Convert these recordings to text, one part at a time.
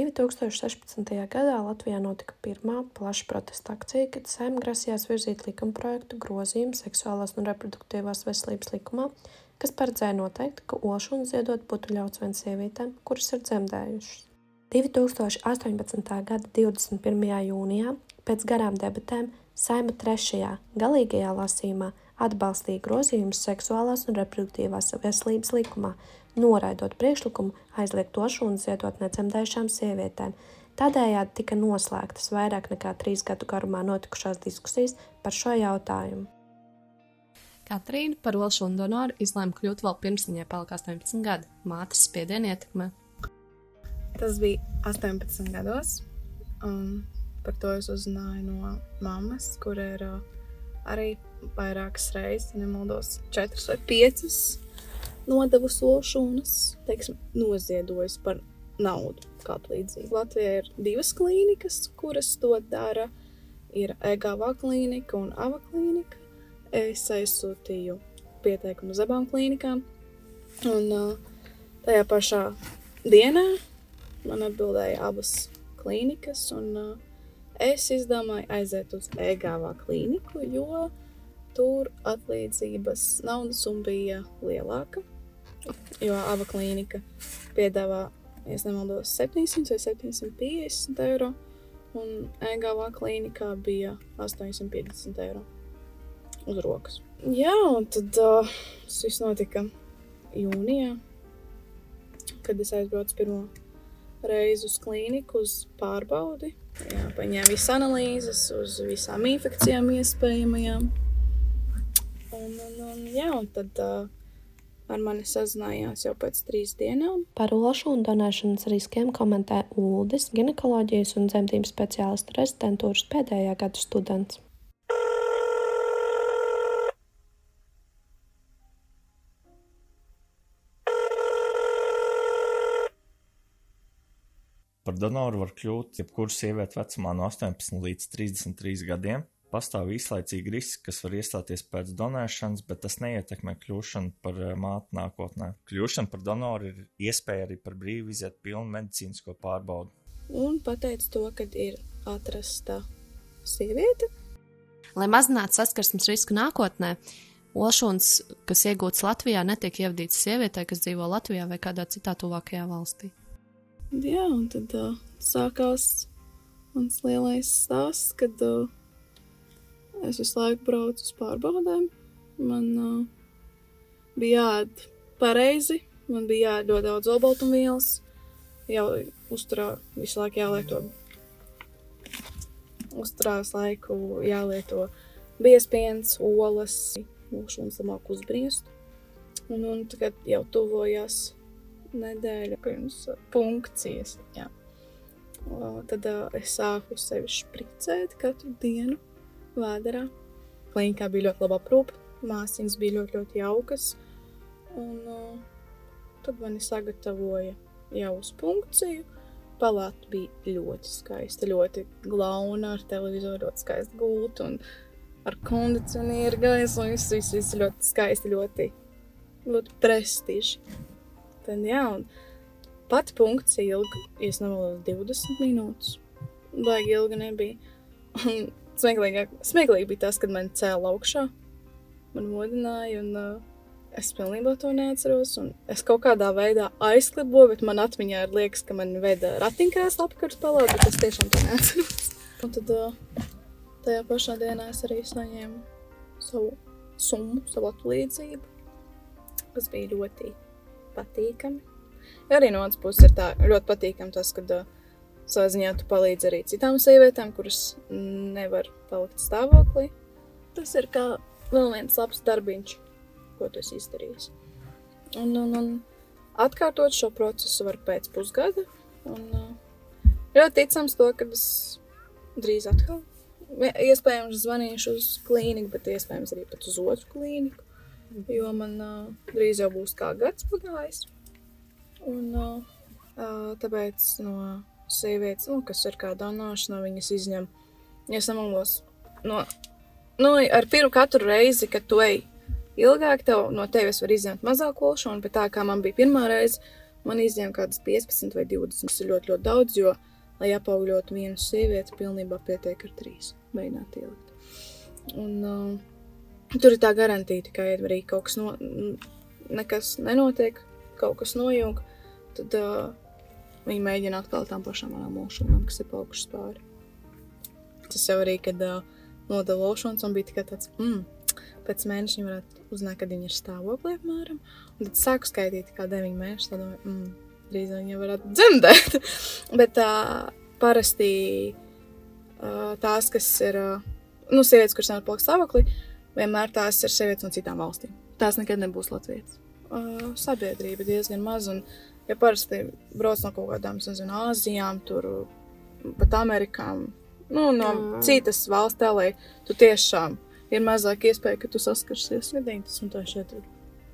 2016. gadā Latvijā notika pirmā plaša protesta akcija, kad Saeima grasījās virzīt likumprojektu grozījumu seksuālās un reproduktīvās veselības likumā, kas paredzēja noteikt, ka olšanu ziedot būtu ļauts vien sievietēm, kuras ir dzemdējušas. 2018. gada 21. jūnijā pēc garām debatēm Saeima trešajā, galīgajā lasījumā atbalstīja grozījumus seksuālās un reproduktīvās veselības likumā, noraidot priekšlikumu aizliegt tošu un ziedot necemdējušām sievietēm. Tādējādi tika noslēgtas vairāk nekā trīs gadu garumā notikušās diskusijas par šo jautājumu. Katrīna par olšu un donoru izlēma kļūt vēl pirms viņai palika 18 gadi. Mātes spiediena ietekmē. Tas bija 18 gados. Um, par to es uzzināju no mammas, kur ir uh, arī vairākas reizes, nemaldos, četras vai piecas nodevu solšūnas, teiksim, noziedojis par naudu, kādu līdzīgu. Latvijā ir divas klīnikas, kuras to dara. Ir EGAVA klīnika un AVA klīnika. Es aizsūtīju pieteikumu uz abām klīnikām. Un uh, tajā pašā dienā man atbildēja abas klīnikas, un uh, es izdomāju aiziet uz EGAVA klīniku, jo tur atlīdzības naudas summa bija lielāka jo aba klīnika piedāvā, ja nemaldos, 700 vai 750 eiro, un EGAVA klīnikā bija 850 eiro uz rokas. Jā, un tad uh, tas viss notika jūnijā, kad es aizbraucu pirmo reizi uz klīniku, uz pārbaudi. Jā, paņēmu visas analīzes uz visām infekcijām iespējamajām. Un, un, un, jā, un tad uh, ar mani sazinājās jau pēc trīs dienām. Par olšu un donēšanas riskiem komentē Uldis, ginekoloģijas un dzemdību speciālistu rezidentūras pēdējā gada students. Par donoru var kļūt jebkura sieviete vecumā no 18 līdz 33 gadiem, Pastāv īslaicīgi riski, kas var iestāties pēc donēšanas, bet tas neietekmē kļūšanu par eh, māti nākotnē. Kļūšana par donoru ir iespēja arī par brīvu iziet pilnu medicīnisko pārbaudi. Un pateic to, ka ir atrasta sieviete. Lai mazinātu saskarsmes risku nākotnē, olšuns, kas iegūts Latvijā, netiek ievadīts sievietei, kas dzīvo Latvijā vai kādā citā tuvākajā valstī. Jā, un tad uh, sākās mans lielais stāsts, kad uh, Es visu laiku braucu uz pārbaudēm. Man uh, bija jāēd pareizi, man bija jāēd ļoti daudz olbaltumvielas, jau uzturā visu laiku jālieto. Uzturā visu laiku jālieto biespiens, olas, mūžums labāk uzbriest. Un, un tagad jau tuvojās nedēļa pirms punkcijas. Jā. Tad es sāku sevi špricēt katru dienu vēderā. Klīnikā bija ļoti laba aprūpe, māsīņas bija ļoti, ļoti jaukas. Un tad mani sagatavoja jau uz punkciju. Palāta bija ļoti skaista, ļoti glauna, ar televizoru ļoti skaisti gultu un ar kondicionieru gaisu. Viss, viss, viss ļoti skaisti, ļoti, ļoti prestiži. Tad, jā, un pati punkcija ilga, ja nemaldos, 20 minūtes. Baigi ilga nebija. Un smieklīgi bija tas, kad man cēla augšā, man modināja, un uh, es pilnībā to neatceros. Es kaut kādā veidā aizkliboju, bet man atmiņā ir liekas, ka man veda ratiņkrēsla apkārt palādu, bet es tiešām to neatceros. Un tad uh, tajā pašā dienā es arī saņēmu savu summu, savu atlīdzību, kas bija ļoti patīkami. Arī no otras puses ir tā ļoti patīkami tas, kad uh, Savā ziņā tu palīdzi arī citām sievietēm, kuras nevar palikt stāvoklī. Tas ir kā vēl viens labs darbiņš, ko tu esi izdarījis. Un, un, un atkārtot šo procesu var pēc pusgada. Un, uh, ļoti ticams to, ka es drīz atkal, iespējams, zvanīšu uz klīniku, bet iespējams arī pat uz otru klīniku, jo man uh, drīz jau būs kā gads pagājis. Un uh, tāpēc no sievietes, nu, kas ir kā donāšana, viņas izņem. Ja samalos, no, nu, ar pirmu katru reizi, kad tu ej ilgāk, tev no tevis var izņemt mazāk olšanu, bet tā kā man bija pirmā reize, Man izņēma kaut kādas 15 vai 20. Tas ir ļoti, ļoti daudz, jo, lai apaugļotu vienu sievieti, pilnībā pietiek ar trīs. Mēģināt ielikt. Un, uh, tur ir tā garantīta, ka, ja arī kaut kas no, nekas nenotiek, kaut kas nojūg, tad uh, viņi mēģina atkal tām pašām manām lošanām, kas ir palikušas pāri. Tas jau arī, kad uh, nodeva lošanas, un bija tikai tāds, mm, pēc mēneša viņi varētu uzzināt, kad viņi ir stāvoklī apmēram. Un tad sāku skaitīt, kā 9 mēnešus, tad domāju, mm, drīz viņi jau varētu dzemdēt. Bet uh, parasti uh, tās, kas ir, uh, nu, sievietes, kuras nevar palikt stāvoklī, vienmēr tās ir sievietes no citām valstīm. Tās nekad nebūs Latvijas. Uh, sabiedrība diezgan maz, un ja parasti brauc no kaut kādām, nezinu, Āzijām, tur pat Amerikām, nu, no mm. citas valsts, lai tu tiešām ir mazāk iespēja, ka tu saskarsies. 90 un šeit ir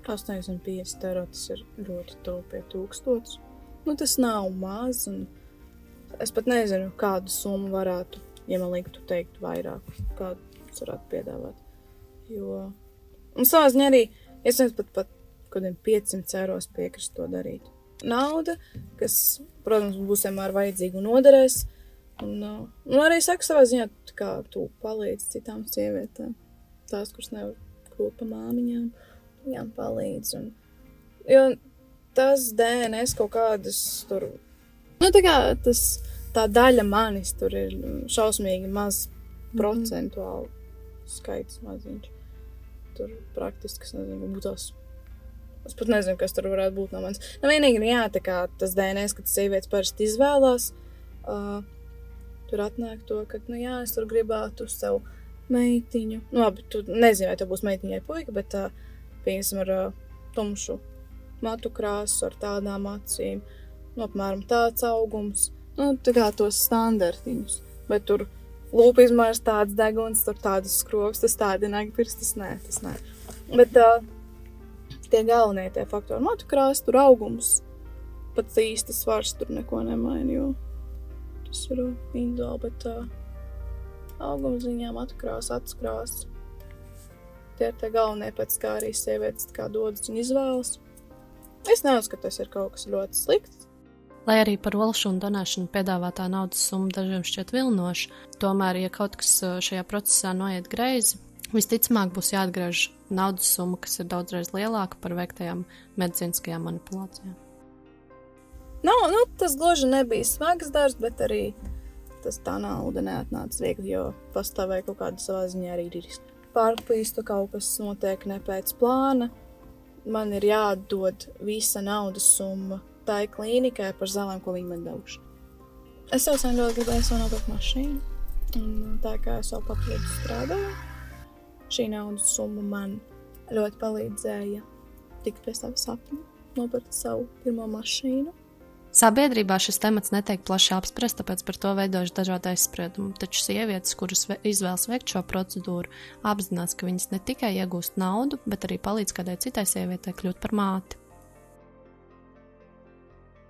850 eiro, tas ir ļoti tuvu pie tūkstotis. Nu, tas nav maz, es pat nezinu, kādu summu varētu, ja man liktu teikt vairāk, kādu varētu piedāvāt. Jo, un savā ziņā arī, es nezinu, pat, pat kādiem 500 euros piekrist to darīt nauda, kas, protams, būs vienmēr vajadzīga un noderēs. Un, uh, un arī saka savā ziņā, kā tu palīdzi citām sievietēm. Tās, kuras nevar kļūt par māmiņām, viņām palīdz. Un, jo tas DNS kaut kādas tur, nu tā kā tas, tā daļa manis tur ir šausmīgi maz mhm. procentuāli skaits maziņš. Tur praktiski, es nezinu, būtu tos Es pat nezinu, kas tur varētu būt no manis. Nu, vienīgi, nu, jā, tā kā tas DNS, kad sievietes parasti izvēlās, uh, tur atnāk to, ka, nu, jā, es tur gribētu sev meitiņu. Nu, labi, tu nezini, vai tā būs meitiņa vai puika, bet, uh, piemēram, ar uh, tumšu matu krāsu, ar tādām acīm, nu, apmēram tāds augums, nu, tā kā tos standartiņus. Bet tur lūpa izmērs tāds deguns, tur tādas skrogs, tas tādi nagpirks, tas nē, tas nē. Bet, uh, tie galvenie tie faktori. Matu krāsa, tur augums, pat īsti svars tur neko nemaina, jo tas ir individuāli, bet uh, augums ziņā matu krāsa, acu krāsa. Tie ir tie galvenie, pēc kā arī sievietes kā dodas un izvēlas. Es neuzskatu, tas ir kaut kas ļoti slikts. Lai arī par olšu un donēšanu piedāvātā naudas summa dažiem šķiet vilinoša, tomēr, ja kaut kas šajā procesā noiet greizi, Visticamāk, būs jāatgriež naudas summa, kas ir daudzreiz lielāka par veiktajām medicīniskajām manipulācijām. Nav, nu, tas gluži nebija smags darbs, bet arī tas tā nauda neatnāca viegli, jo pastāvēja kaut kāda savā ziņā arī riska. Pārplīstu kaut kas notiek ne pēc plāna. Man ir jāatdod visa naudas summa tai klīnikai par zālēm, ko viņi man devuši. Es jau sen ļoti gribēju savu nopirkt mašīnu, un tā kā es jau papildus strādāju, šī naudas summa man ļoti palīdzēja tikt pie sava sapņa, nopirkt savu pirmo mašīnu. Sabiedrībā šis temats netiek plaši apspriests, tāpēc par to veidojas dažādi aizspriedumi. Taču sievietes, kuras izvēlas veikt šo procedūru, apzinās, ka viņas ne tikai iegūst naudu, bet arī palīdz kādai citai sievietei kļūt par māti.